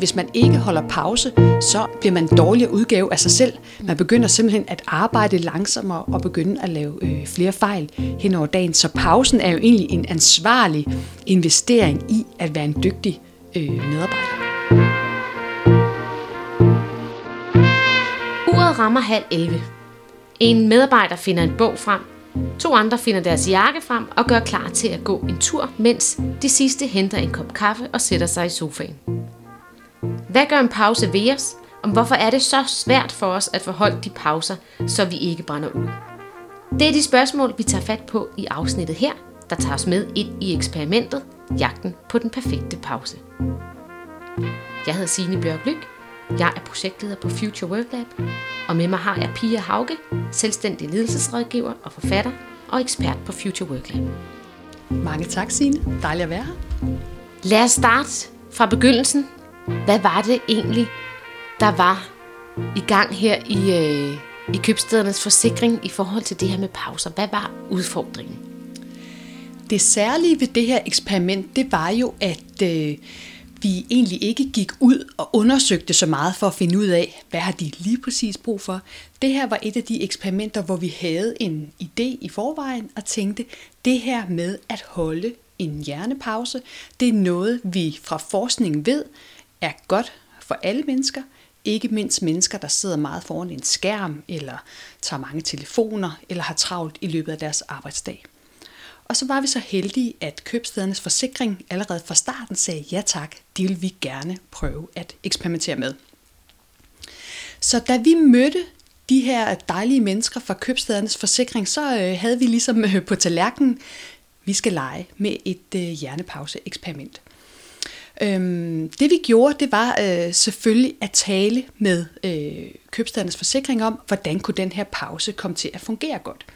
hvis man ikke holder pause, så bliver man en dårligere udgave af sig selv. Man begynder simpelthen at arbejde langsommere og begynde at lave øh, flere fejl hen over dagen. Så pausen er jo egentlig en ansvarlig investering i at være en dygtig øh, medarbejder. Uret rammer halv 11. En medarbejder finder en bog frem, to andre finder deres jakke frem og gør klar til at gå en tur, mens de sidste henter en kop kaffe og sætter sig i sofaen. Hvad gør en pause ved os? Om hvorfor er det så svært for os at forholde de pauser, så vi ikke brænder ud? Det er de spørgsmål, vi tager fat på i afsnittet her, der tager os med ind i eksperimentet Jagten på den perfekte pause. Jeg hedder Signe Bjørk Lyk. Jeg er projektleder på Future Work Lab, og med mig har jeg Pia Hauge, selvstændig ledelsesrådgiver og forfatter og ekspert på Future Work Lab. Mange tak, Signe. Dejligt at være her. Lad os starte fra begyndelsen. Hvad var det egentlig, der var i gang her i, øh, i købstedernes forsikring i forhold til det her med pauser? Hvad var udfordringen? Det særlige ved det her eksperiment, det var jo, at øh, vi egentlig ikke gik ud og undersøgte så meget for at finde ud af, hvad har de lige præcis brug for. Det her var et af de eksperimenter, hvor vi havde en idé i forvejen og tænkte, det her med at holde en hjernepause, det er noget, vi fra forskningen ved er godt for alle mennesker, ikke mindst mennesker, der sidder meget foran en skærm, eller tager mange telefoner, eller har travlt i løbet af deres arbejdsdag. Og så var vi så heldige, at købstedernes forsikring allerede fra starten sagde ja tak, det vil vi gerne prøve at eksperimentere med. Så da vi mødte de her dejlige mennesker fra købstedernes forsikring, så øh, havde vi ligesom øh, på tallerkenen, vi skal lege med et øh, hjernepause-eksperiment. Øhm, det vi gjorde, det var øh, selvfølgelig at tale med øh, købstedernes forsikring om, hvordan kunne den her pause komme til at fungere godt.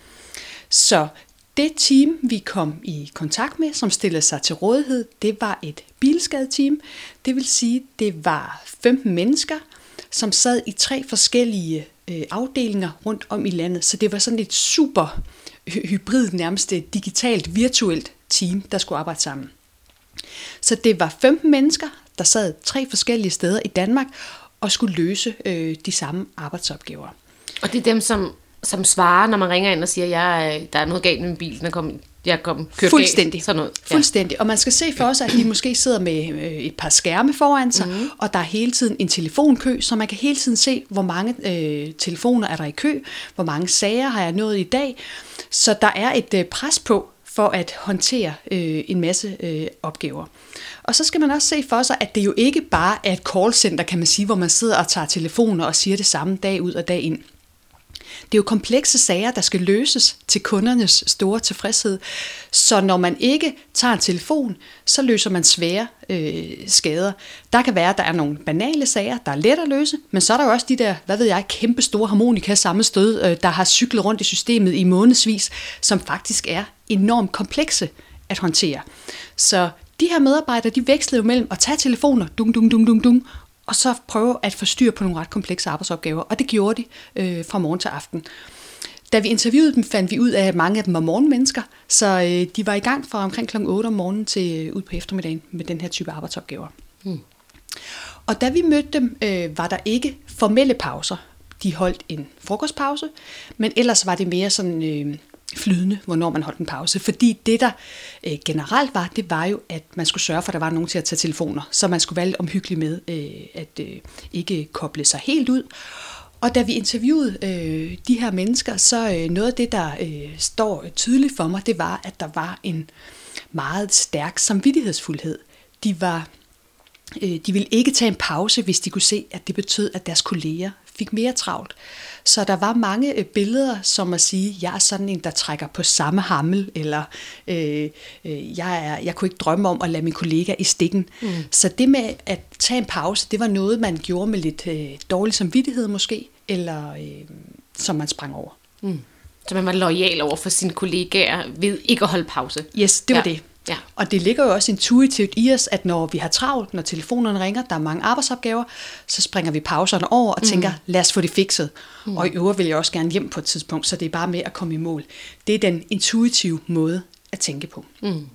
Så det team, vi kom i kontakt med, som stillede sig til rådighed, det var et bilskadeteam. Det vil sige, det var 15 mennesker, som sad i tre forskellige øh, afdelinger rundt om i landet. Så det var sådan et super hybrid, nærmest et digitalt, virtuelt team, der skulle arbejde sammen. Så det var 15 mennesker, der sad tre forskellige steder i Danmark og skulle løse øh, de samme arbejdsopgaver. Og det er dem, som som svarer, når man ringer ind og siger, jeg, der er noget galt med min bil, den er kommet jeg kom kørt Fuldstændig. Galt, sådan noget. Ja. Fuldstændig. Og man skal se for sig, at de måske sidder med øh, et par skærme foran sig, mm. og der er hele tiden en telefonkø, så man kan hele tiden se, hvor mange øh, telefoner er der i kø, hvor mange sager har jeg nået i dag. Så der er et øh, pres på for at håndtere øh, en masse øh, opgaver. Og så skal man også se for sig, at det jo ikke bare er et callcenter, kan man sige, hvor man sidder og tager telefoner og siger det samme dag ud og dag ind. Det er jo komplekse sager, der skal løses til kundernes store tilfredshed. Så når man ikke tager en telefon, så løser man svære øh, skader. Der kan være, at der er nogle banale sager, der er let at løse, men så er der jo også de der, hvad ved jeg, kæmpe store harmonika sammenstød, øh, der har cyklet rundt i systemet i månedsvis, som faktisk er enormt komplekse at håndtere. Så de her medarbejdere, de vekslede jo mellem at tage telefoner, dung, dung, dung, dung, dung, og så prøve at få styr på nogle ret komplekse arbejdsopgaver. Og det gjorde de øh, fra morgen til aften. Da vi interviewede dem, fandt vi ud af, at mange af dem var morgenmennesker, så øh, de var i gang fra omkring kl. 8 om morgenen til ud på eftermiddagen med den her type arbejdsopgaver. Mm. Og da vi mødte dem, øh, var der ikke formelle pauser. De holdt en frokostpause, men ellers var det mere sådan... Øh, flydende, hvornår man holdt en pause. Fordi det, der øh, generelt var, det var jo, at man skulle sørge for, at der var nogen til at tage telefoner. Så man skulle være omhyggelig med øh, at øh, ikke koble sig helt ud. Og da vi interviewede øh, de her mennesker, så øh, noget af det, der øh, står tydeligt for mig, det var, at der var en meget stærk samvittighedsfuldhed. De var øh, de ville ikke tage en pause, hvis de kunne se, at det betød, at deres kolleger fik mere travlt. Så der var mange øh, billeder, som at sige, jeg er sådan en, der trækker på samme hammel, eller øh, øh, jeg, er, jeg kunne ikke drømme om at lade min kollega i stikken. Mm. Så det med at tage en pause, det var noget, man gjorde med lidt øh, dårlig samvittighed måske, eller øh, som man sprang over. Mm. Så man var lojal over for sine kollegaer ved ikke at holde pause. Yes, det var ja. det. Ja. Og det ligger jo også intuitivt i os, at når vi har travlt, når telefonerne ringer, der er mange arbejdsopgaver, så springer vi pauserne over og mm. tænker, lad os få det fikset. Mm. Og i øvrigt vil jeg også gerne hjem på et tidspunkt, så det er bare med at komme i mål. Det er den intuitive måde at tænke på. Mm.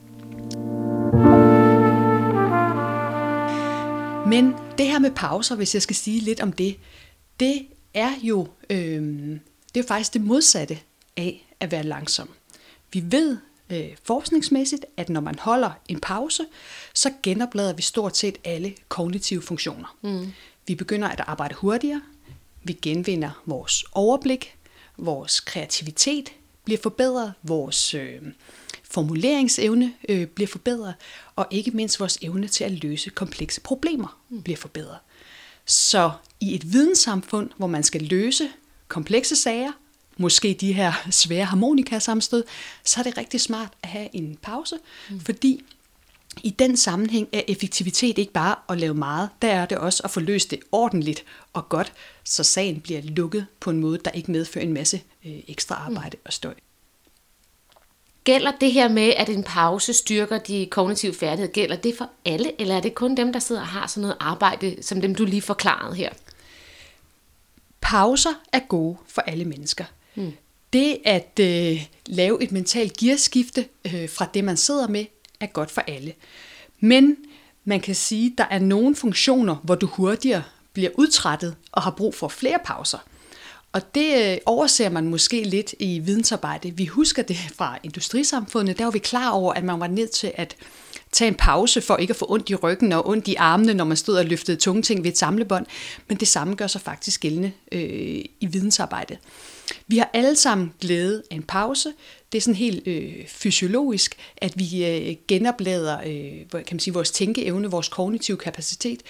Men det her med pauser, hvis jeg skal sige lidt om det, det er jo, øh, det er faktisk det modsatte af at være langsom. Vi ved øh, forskningsmæssigt, at når man holder en pause, så genoplader vi stort set alle kognitive funktioner. Mm. Vi begynder at arbejde hurtigere, vi genvinder vores overblik, vores kreativitet bliver forbedret, vores øh, formuleringsevne øh, bliver forbedret, og ikke mindst vores evne til at løse komplekse problemer mm. bliver forbedret. Så i et videnssamfund, hvor man skal løse komplekse sager, måske de her svære harmonikasamstød, så er det rigtig smart at have en pause, mm. fordi i den sammenhæng er effektivitet ikke bare at lave meget, der er det også at få løst det ordentligt og godt, så sagen bliver lukket på en måde, der ikke medfører en masse øh, ekstra arbejde mm. og støj. Gælder det her med, at en pause styrker de kognitive færdigheder, gælder det for alle, eller er det kun dem, der sidder og har sådan noget arbejde, som dem du lige forklarede her? Pauser er gode for alle mennesker. Mm. Det at øh, lave et mentalt gearskifte øh, fra det, man sidder med, er godt for alle. Men man kan sige, at der er nogle funktioner, hvor du hurtigere bliver udtrættet og har brug for flere pauser. Og det øh, overser man måske lidt i vidensarbejde. Vi husker det fra industrisamfundet, der var vi klar over, at man var nødt til at tage en pause for ikke at få ondt i ryggen og ondt i armene, når man stod og løftede tunge ting ved et samlebånd. Men det samme gør sig faktisk gældende øh, i vidensarbejde. Vi har alle sammen glæde af en pause. Det er sådan helt øh, fysiologisk, at vi øh, genoplader øh, kan man sige, vores tænkeevne, vores kognitive kapacitet.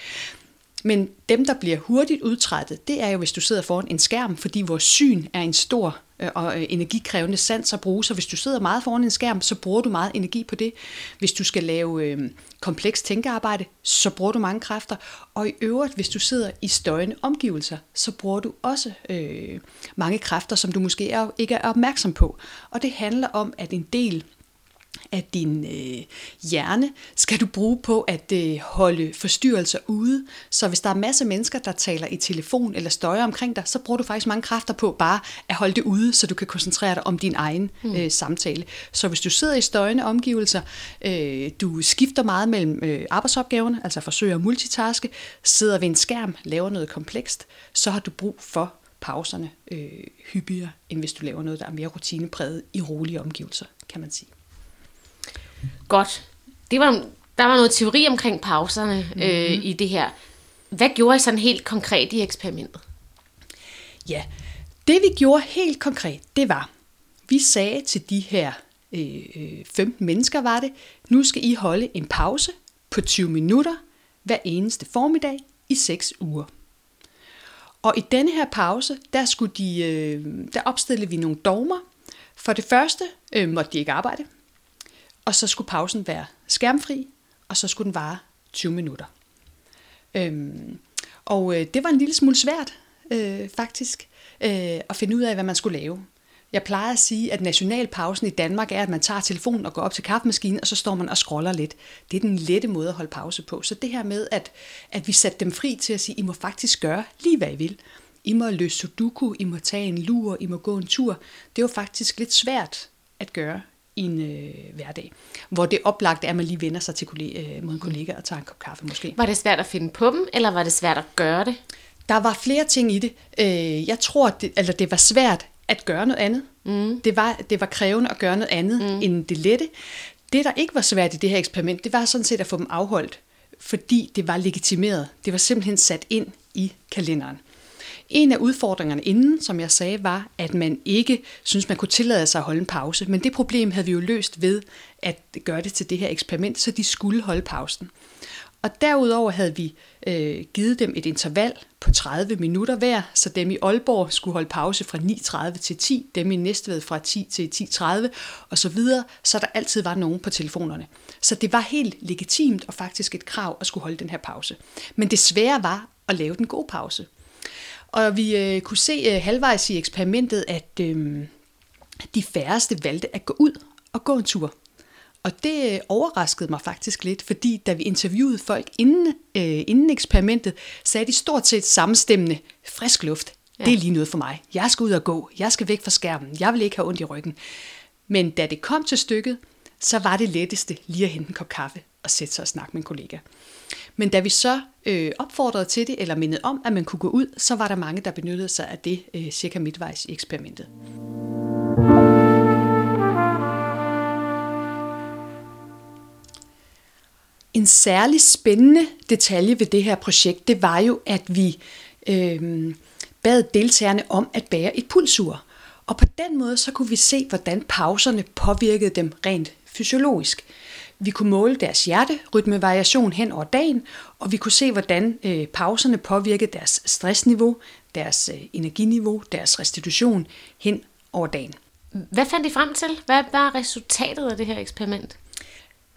Men dem, der bliver hurtigt udtrættet, det er jo, hvis du sidder foran en skærm, fordi vores syn er en stor Øh, og øh, energikrævende sans at bruge. Så hvis du sidder meget foran en skærm, så bruger du meget energi på det. Hvis du skal lave øh, kompleks tænkearbejde, så bruger du mange kræfter. Og i øvrigt, hvis du sidder i støjende omgivelser, så bruger du også øh, mange kræfter, som du måske er, ikke er opmærksom på. Og det handler om, at en del af din øh, hjerne skal du bruge på at øh, holde forstyrrelser ude. Så hvis der er masser af mennesker, der taler i telefon eller støjer omkring dig, så bruger du faktisk mange kræfter på bare at holde det ude, så du kan koncentrere dig om din egen mm. øh, samtale. Så hvis du sidder i støjende omgivelser, øh, du skifter meget mellem øh, arbejdsopgaverne, altså forsøger at multitaske, sidder ved en skærm, laver noget komplekst, så har du brug for pauserne øh, hyppigere, end hvis du laver noget, der er mere rutinepræget i rolige omgivelser, kan man sige. Godt. Det var, der var noget teori omkring pauserne mm-hmm. øh, i det her. Hvad gjorde I sådan helt konkret i eksperimentet? Ja, det vi gjorde helt konkret, det var, vi sagde til de her øh, 15 mennesker var det, nu skal I holde en pause på 20 minutter hver eneste formiddag i 6 uger. Og i denne her pause, der, skulle de, øh, der opstillede vi nogle dogmer. For det første øh, måtte de ikke arbejde og så skulle pausen være skærmfri, og så skulle den vare 20 minutter. Øhm, og øh, det var en lille smule svært, øh, faktisk, øh, at finde ud af, hvad man skulle lave. Jeg plejer at sige, at nationalpausen i Danmark er, at man tager telefonen og går op til kaffemaskinen, og så står man og scroller lidt. Det er den lette måde at holde pause på. Så det her med, at, at vi satte dem fri til at sige, I må faktisk gøre lige hvad I vil. I må løse sudoku, I må tage en lur, I må gå en tur. Det var faktisk lidt svært at gøre i en øh, hverdag. Hvor det oplagt er, at man lige vender sig til kollega, øh, mod en kollega og tager en kop kaffe måske. Var det svært at finde på dem, eller var det svært at gøre det? Der var flere ting i det. Øh, jeg tror, at det, eller det var svært at gøre noget andet. Mm. Det, var, det var krævende at gøre noget andet mm. end det lette. Det, der ikke var svært i det her eksperiment, det var sådan set at få dem afholdt, fordi det var legitimeret. Det var simpelthen sat ind i kalenderen. En af udfordringerne inden, som jeg sagde, var, at man ikke synes, man kunne tillade sig at holde en pause. Men det problem havde vi jo løst ved at gøre det til det her eksperiment, så de skulle holde pausen. Og derudover havde vi øh, givet dem et interval på 30 minutter hver, så dem i Aalborg skulle holde pause fra 9.30 til 10, dem i Næstved fra 10 til 10.30 og så videre, så der altid var nogen på telefonerne. Så det var helt legitimt og faktisk et krav at skulle holde den her pause. Men det svære var at lave den gode pause. Og vi øh, kunne se øh, halvvejs i eksperimentet, at øh, de færreste valgte at gå ud og gå en tur. Og det øh, overraskede mig faktisk lidt, fordi da vi interviewede folk inden, øh, inden eksperimentet, sagde de stort set samstemmende, frisk luft, ja. det er lige noget for mig. Jeg skal ud og gå, jeg skal væk fra skærmen, jeg vil ikke have ondt i ryggen. Men da det kom til stykket, så var det letteste lige at hente en kop kaffe at sætte sig og snakke med en kollega. Men da vi så øh, opfordrede til det, eller mindede om, at man kunne gå ud, så var der mange, der benyttede sig af det øh, cirka midtvejs i eksperimentet. En særlig spændende detalje ved det her projekt, det var jo, at vi øh, bad deltagerne om at bære et pulsur. Og på den måde så kunne vi se, hvordan pauserne påvirkede dem rent fysiologisk. Vi kunne måle deres hjerterytmevariation hen over dagen, og vi kunne se, hvordan øh, pauserne påvirkede deres stressniveau, deres øh, energiniveau, deres restitution hen over dagen. Hvad fandt I frem til? Hvad var resultatet af det her eksperiment?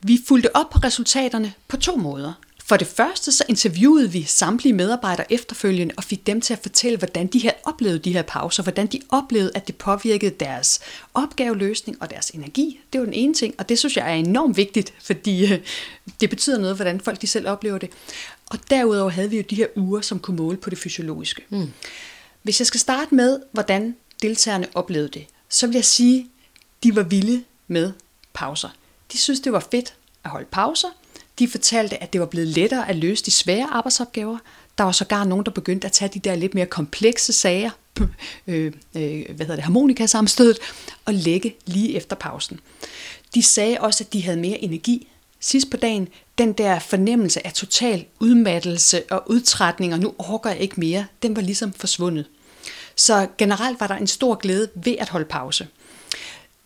Vi fulgte op på resultaterne på to måder. For det første så interviewede vi samtlige medarbejdere efterfølgende og fik dem til at fortælle, hvordan de havde oplevet de her pauser, hvordan de oplevede, at det påvirkede deres opgaveløsning og deres energi. Det var den ene ting, og det synes jeg er enormt vigtigt, fordi øh, det betyder noget, hvordan folk de selv oplever det. Og derudover havde vi jo de her uger, som kunne måle på det fysiologiske. Mm. Hvis jeg skal starte med, hvordan deltagerne oplevede det, så vil jeg sige, at de var vilde med pauser. De synes, det var fedt at holde pauser, de fortalte, at det var blevet lettere at løse de svære arbejdsopgaver. Der var sågar nogen, der begyndte at tage de der lidt mere komplekse sager, øh, øh, hvad hedder det, harmonikasamstødet, og lægge lige efter pausen. De sagde også, at de havde mere energi sidst på dagen. Den der fornemmelse af total udmattelse og udtrætning, og nu orker jeg ikke mere, den var ligesom forsvundet. Så generelt var der en stor glæde ved at holde pause.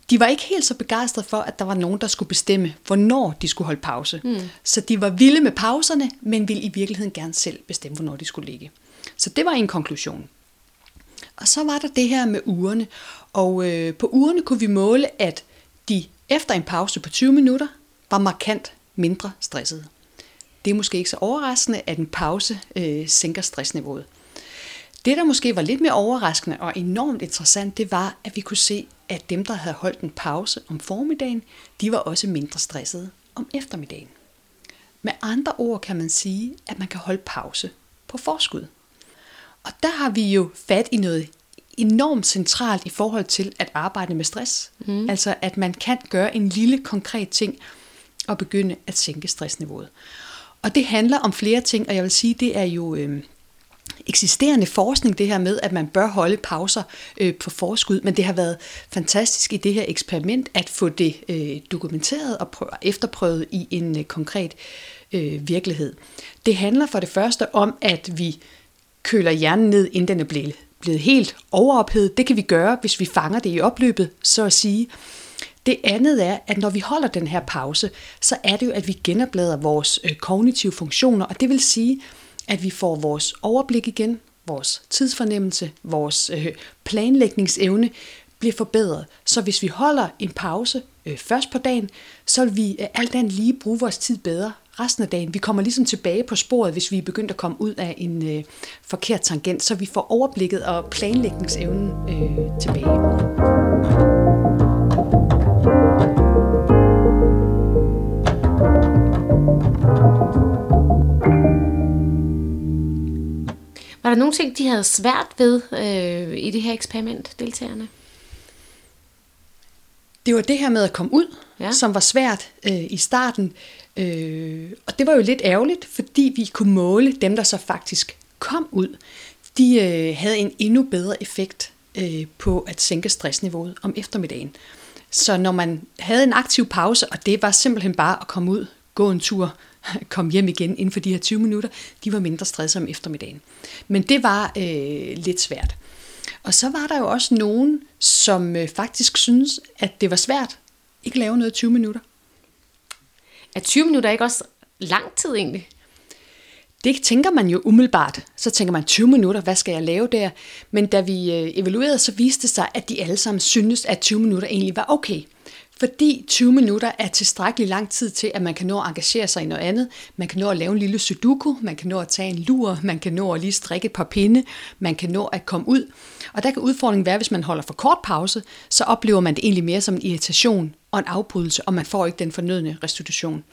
De var ikke helt så begejstrede for, at der var nogen, der skulle bestemme, hvornår de skulle holde pause. Mm. Så de var vilde med pauserne, men ville i virkeligheden gerne selv bestemme, hvornår de skulle ligge. Så det var en konklusion. Og så var der det her med ugerne. Og øh, på ugerne kunne vi måle, at de efter en pause på 20 minutter var markant mindre stressede. Det er måske ikke så overraskende, at en pause øh, sænker stressniveauet. Det, der måske var lidt mere overraskende og enormt interessant, det var, at vi kunne se, at dem, der havde holdt en pause om formiddagen, de var også mindre stressede om eftermiddagen. Med andre ord kan man sige, at man kan holde pause på forskud. Og der har vi jo fat i noget enormt centralt i forhold til at arbejde med stress. Mm. Altså at man kan gøre en lille konkret ting og begynde at sænke stressniveauet. Og det handler om flere ting, og jeg vil sige, det er jo øh, eksisterende forskning, det her med, at man bør holde pauser øh, på forskud, men det har været fantastisk i det her eksperiment at få det øh, dokumenteret og prøve, efterprøvet i en øh, konkret øh, virkelighed. Det handler for det første om, at vi køler hjernen ned, inden den er blevet, blevet helt overophedet. Det kan vi gøre, hvis vi fanger det i opløbet, så at sige. Det andet er, at når vi holder den her pause, så er det jo, at vi genoplader vores øh, kognitive funktioner, og det vil sige, at vi får vores overblik igen, vores tidsfornemmelse, vores øh, planlægningsevne bliver forbedret. Så hvis vi holder en pause øh, først på dagen, så vil vi øh, alt andet lige bruge vores tid bedre resten af dagen. Vi kommer ligesom tilbage på sporet, hvis vi er begyndt at komme ud af en øh, forkert tangent, så vi får overblikket og planlægningsevnen øh, tilbage. Var der nogle ting, de havde svært ved øh, i det her eksperiment, deltagerne? Det var det her med at komme ud, ja. som var svært øh, i starten. Øh, og det var jo lidt ærgerligt, fordi vi kunne måle dem, der så faktisk kom ud. De øh, havde en endnu bedre effekt øh, på at sænke stressniveauet om eftermiddagen. Så når man havde en aktiv pause, og det var simpelthen bare at komme ud, gå en tur, komme hjem igen inden for de her 20 minutter, de var mindre stresset om eftermiddagen. Men det var øh, lidt svært. Og så var der jo også nogen, som øh, faktisk synes, at det var svært ikke lave noget 20 minutter. Er 20 minutter ikke også lang tid egentlig? Det tænker man jo umiddelbart. Så tænker man 20 minutter, hvad skal jeg lave der? Men da vi øh, evaluerede, så viste det sig, at de alle sammen syntes, at 20 minutter egentlig var okay. Fordi 20 minutter er tilstrækkelig lang tid til, at man kan nå at engagere sig i noget andet. Man kan nå at lave en lille sudoku, man kan nå at tage en lur, man kan nå at lige strikke et par pinde, man kan nå at komme ud. Og der kan udfordringen være, hvis man holder for kort pause, så oplever man det egentlig mere som en irritation og en afbrydelse, og man får ikke den fornødne restitution.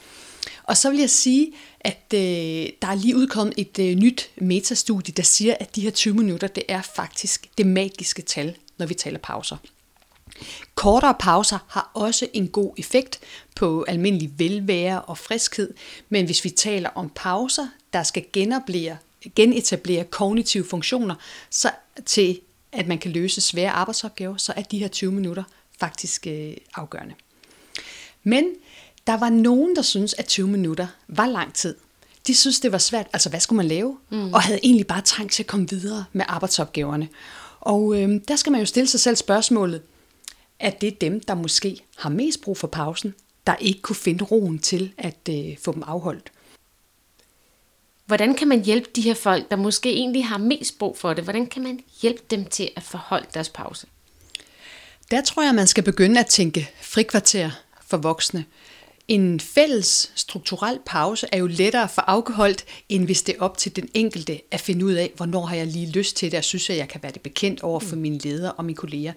Og så vil jeg sige, at øh, der er lige udkommet et øh, nyt metastudie, der siger, at de her 20 minutter, det er faktisk det magiske tal, når vi taler pauser. Kortere pauser har også en god effekt på almindelig velvære og friskhed, men hvis vi taler om pauser, der skal genetablere, kognitive funktioner, så til at man kan løse svære arbejdsopgaver, så er de her 20 minutter faktisk øh, afgørende. Men der var nogen, der synes at 20 minutter var lang tid. De synes, det var svært. Altså, hvad skulle man lave? Mm. Og havde egentlig bare trængt til at komme videre med arbejdsopgaverne. Og øh, der skal man jo stille sig selv spørgsmålet, at det er dem, der måske har mest brug for pausen, der ikke kunne finde roen til at øh, få dem afholdt. Hvordan kan man hjælpe de her folk, der måske egentlig har mest brug for det? Hvordan kan man hjælpe dem til at forholde deres pause? Der tror jeg, man skal begynde at tænke frikvarter for voksne. En fælles strukturel pause er jo lettere for afholdt, end hvis det er op til den enkelte at finde ud af, hvornår har jeg lige lyst til det, og synes, at jeg kan være det bekendt over for mine ledere og mine kolleger.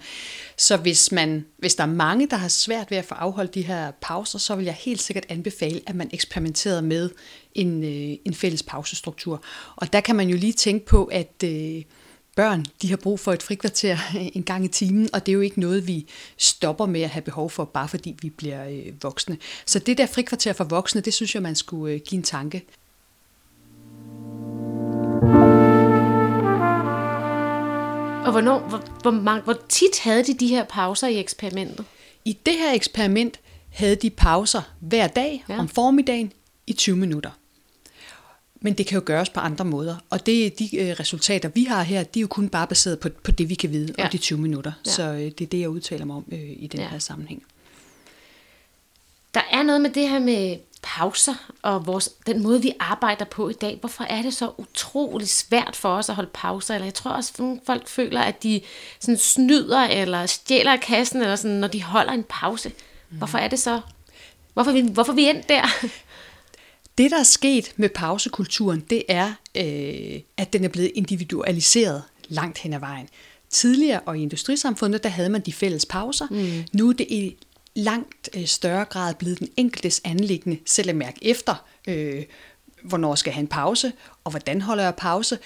Så hvis, man, hvis der er mange, der har svært ved at få afholdt de her pauser, så vil jeg helt sikkert anbefale, at man eksperimenterer med en, øh, en fælles pausestruktur. Og der kan man jo lige tænke på, at... Øh, børn, de har brug for et frikvarter en gang i timen, og det er jo ikke noget, vi stopper med at have behov for, bare fordi vi bliver øh, voksne. Så det der frikvarter for voksne, det synes jeg, man skulle øh, give en tanke. Og hvornår, hvor, hvor, hvor, hvor tit havde de de her pauser i eksperimentet? I det her eksperiment havde de pauser hver dag ja. om formiddagen i 20 minutter. Men det kan jo gøres på andre måder. Og det, de øh, resultater, vi har her, de er jo kun bare baseret på, på det, vi kan vide, ja. og de 20 minutter. Ja. Så øh, det er det, jeg udtaler mig om øh, i den ja. her sammenhæng. Der er noget med det her med pauser og vores, den måde, vi arbejder på i dag. Hvorfor er det så utrolig svært for os at holde pauser? Eller jeg tror også, at nogle folk føler, at de sådan snyder eller stjæler kassen, eller sådan, når de holder en pause. Hvorfor er det så? Hvorfor vi, hvorfor vi endt der? Det, der er sket med pausekulturen, det er, øh, at den er blevet individualiseret langt hen ad vejen. Tidligere og i industrisamfundet, der havde man de fælles pauser. Mm. Nu er det i langt øh, større grad blevet den enkeltes anlæggende selv at mærke efter, øh, hvornår skal jeg have en pause, og hvordan holder jeg pause.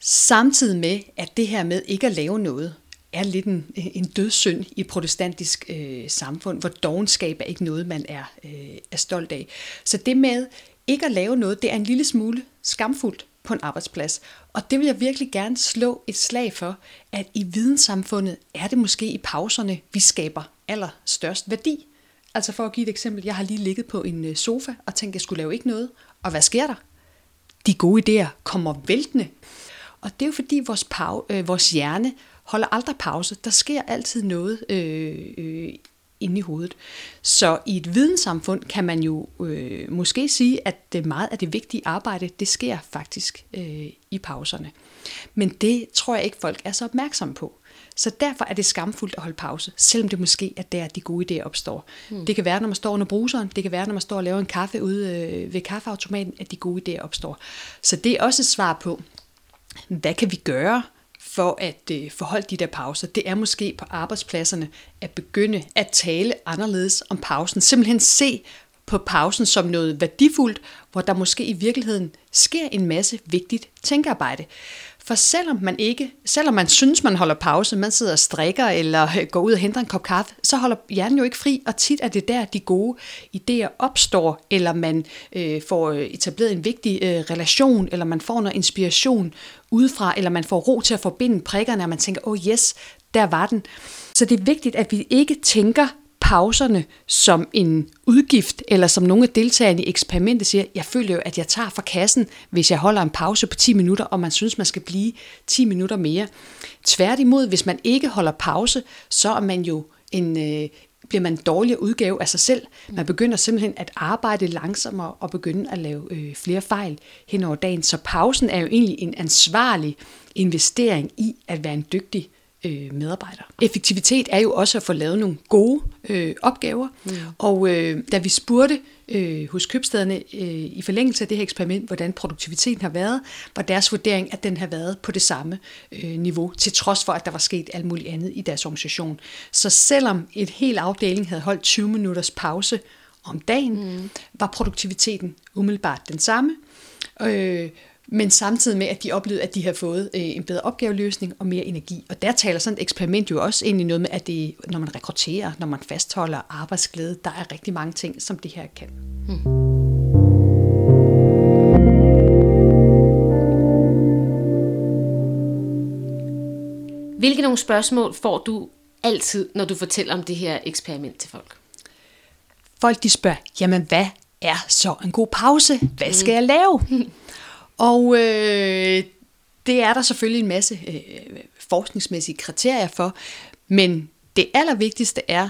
Samtidig med, at det her med ikke at lave noget, er lidt en, en dødssynd i protestantisk øh, samfund, hvor dogenskab er ikke noget, man er, øh, er stolt af. Så det med ikke at lave noget, det er en lille smule skamfuldt på en arbejdsplads. Og det vil jeg virkelig gerne slå et slag for, at i videnssamfundet er det måske i pauserne, vi skaber allerstørst værdi. Altså for at give et eksempel, jeg har lige ligget på en øh, sofa og tænkt, at jeg skulle lave ikke noget. Og hvad sker der? De gode idéer kommer væltende. Og det er jo fordi vores, pau, øh, vores hjerne holder aldrig pause. Der sker altid noget øh, øh, inde i hovedet. Så i et videnssamfund kan man jo øh, måske sige, at det meget af det vigtige arbejde, det sker faktisk øh, i pauserne. Men det tror jeg ikke, folk er så opmærksomme på. Så derfor er det skamfuldt at holde pause, selvom det måske er der, de gode idéer opstår. Hmm. Det kan være, når man står under bruseren, det kan være, når man står og laver en kaffe ude øh, ved kaffeautomaten, at de gode idéer opstår. Så det er også et svar på, hvad kan vi gøre for at øh, forholde de der pauser, det er måske på arbejdspladserne at begynde at tale anderledes om pausen. Simpelthen se på pausen som noget værdifuldt, hvor der måske i virkeligheden sker en masse vigtigt tænkearbejde. For selvom man ikke, selvom man synes, man holder pause, man sidder og strikker eller går ud og henter en kop kaffe, så holder hjernen jo ikke fri, og tit er det der, de gode idéer opstår, eller man øh, får øh, etableret en vigtig øh, relation, eller man får noget inspiration udefra, eller man får ro til at forbinde prikkerne, og man tænker, åh oh yes, der var den. Så det er vigtigt, at vi ikke tænker pauserne som en udgift, eller som nogle af deltagerne i eksperimentet siger, jeg føler jo, at jeg tager fra kassen, hvis jeg holder en pause på 10 minutter, og man synes, man skal blive 10 minutter mere. Tværtimod, hvis man ikke holder pause, så er man jo en, øh, bliver man en dårligere udgave af sig selv. Man begynder simpelthen at arbejde langsommere og begynde at lave øh, flere fejl hen over dagen. Så pausen er jo egentlig en ansvarlig investering i at være en dygtig øh, medarbejdere. Effektivitet er jo også at få lavet nogle gode øh, opgaver, mm. og øh, da vi spurgte øh, hos købstederne øh, i forlængelse af det her eksperiment, hvordan produktiviteten har været, var deres vurdering, at den har været på det samme øh, niveau, til trods for, at der var sket alt muligt andet i deres organisation. Så selvom et helt afdeling havde holdt 20 minutters pause om dagen, mm. var produktiviteten umiddelbart den samme. Øh, men samtidig med, at de oplevede, at de har fået øh, en bedre opgaveløsning og mere energi. Og der taler sådan et eksperiment jo også ind i noget med, at det, når man rekrutterer, når man fastholder arbejdsglæde, der er rigtig mange ting, som det her kan. Hmm. Hvilke nogle spørgsmål får du altid, når du fortæller om det her eksperiment til folk? Folk de spørger, jamen hvad er så en god pause? Hvad skal jeg lave? Og øh, det er der selvfølgelig en masse øh, forskningsmæssige kriterier for, men det allervigtigste er,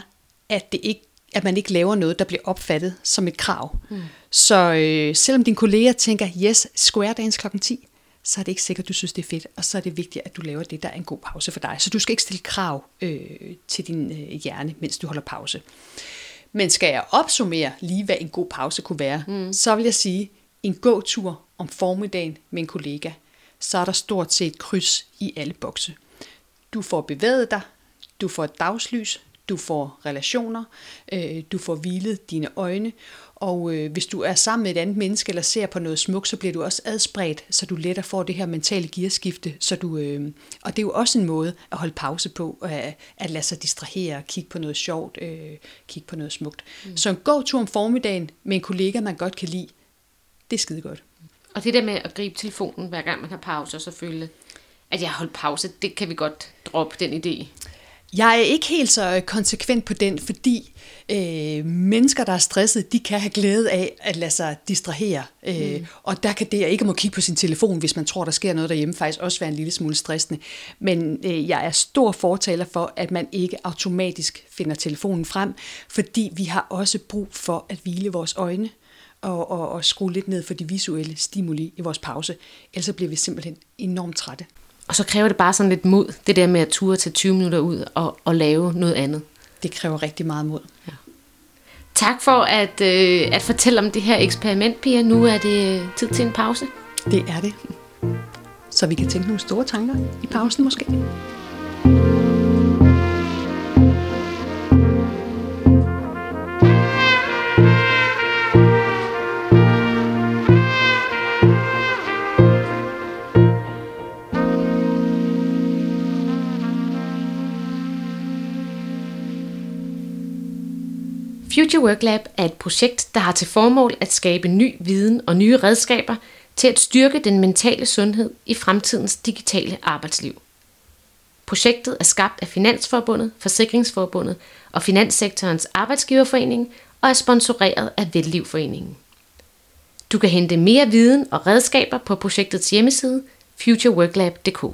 at, det ikke, at man ikke laver noget, der bliver opfattet som et krav. Mm. Så øh, selvom din kollega tænker, yes, square dance klokken 10, så er det ikke sikkert, du synes, det er fedt, og så er det vigtigt, at du laver det, der er en god pause for dig. Så du skal ikke stille krav øh, til din øh, hjerne, mens du holder pause. Men skal jeg opsummere lige, hvad en god pause kunne være, mm. så vil jeg sige, en gåtur om formiddagen med en kollega, så er der stort set kryds i alle bokse. Du får bevæget dig, du får et dagslys, du får relationer, øh, du får hvilet dine øjne, og øh, hvis du er sammen med et andet menneske eller ser på noget smukt, så bliver du også adspredt, så du lettere får det her mentale gearskifte. Så du, øh, og det er jo også en måde at holde pause på, at, at lade sig distrahere, kigge på noget sjovt, øh, kigge på noget smukt. Mm. Så en god tur om formiddagen med en kollega, man godt kan lide, det er skide godt. Og det der med at gribe telefonen, hver gang man har pause, så føle, at jeg har holdt pause, det kan vi godt droppe den idé. Jeg er ikke helt så konsekvent på den, fordi øh, mennesker, der er stresset, de kan have glæde af at lade sig distrahere. Øh, mm. Og der kan det at ikke må kigge på sin telefon, hvis man tror, der sker noget derhjemme, faktisk også være en lille smule stressende. Men øh, jeg er stor fortaler for, at man ikke automatisk finder telefonen frem, fordi vi har også brug for at hvile vores øjne og, og, og skrue lidt ned for de visuelle stimuli i vores pause. Ellers bliver vi simpelthen enormt trætte. Og så kræver det bare sådan lidt mod, det der med at ture til 20 minutter ud og, og lave noget andet. Det kræver rigtig meget mod. Ja. Tak for at, øh, at fortælle om det her eksperiment, Pia. Nu er det tid til en pause. Det er det. Så vi kan tænke nogle store tanker i pausen måske. Future Work Lab er et projekt, der har til formål at skabe ny viden og nye redskaber til at styrke den mentale sundhed i fremtidens digitale arbejdsliv. Projektet er skabt af Finansforbundet, Forsikringsforbundet og Finanssektorens Arbejdsgiverforening og er sponsoreret af Vellivforeningen. Du kan hente mere viden og redskaber på projektets hjemmeside futureworklab.dk.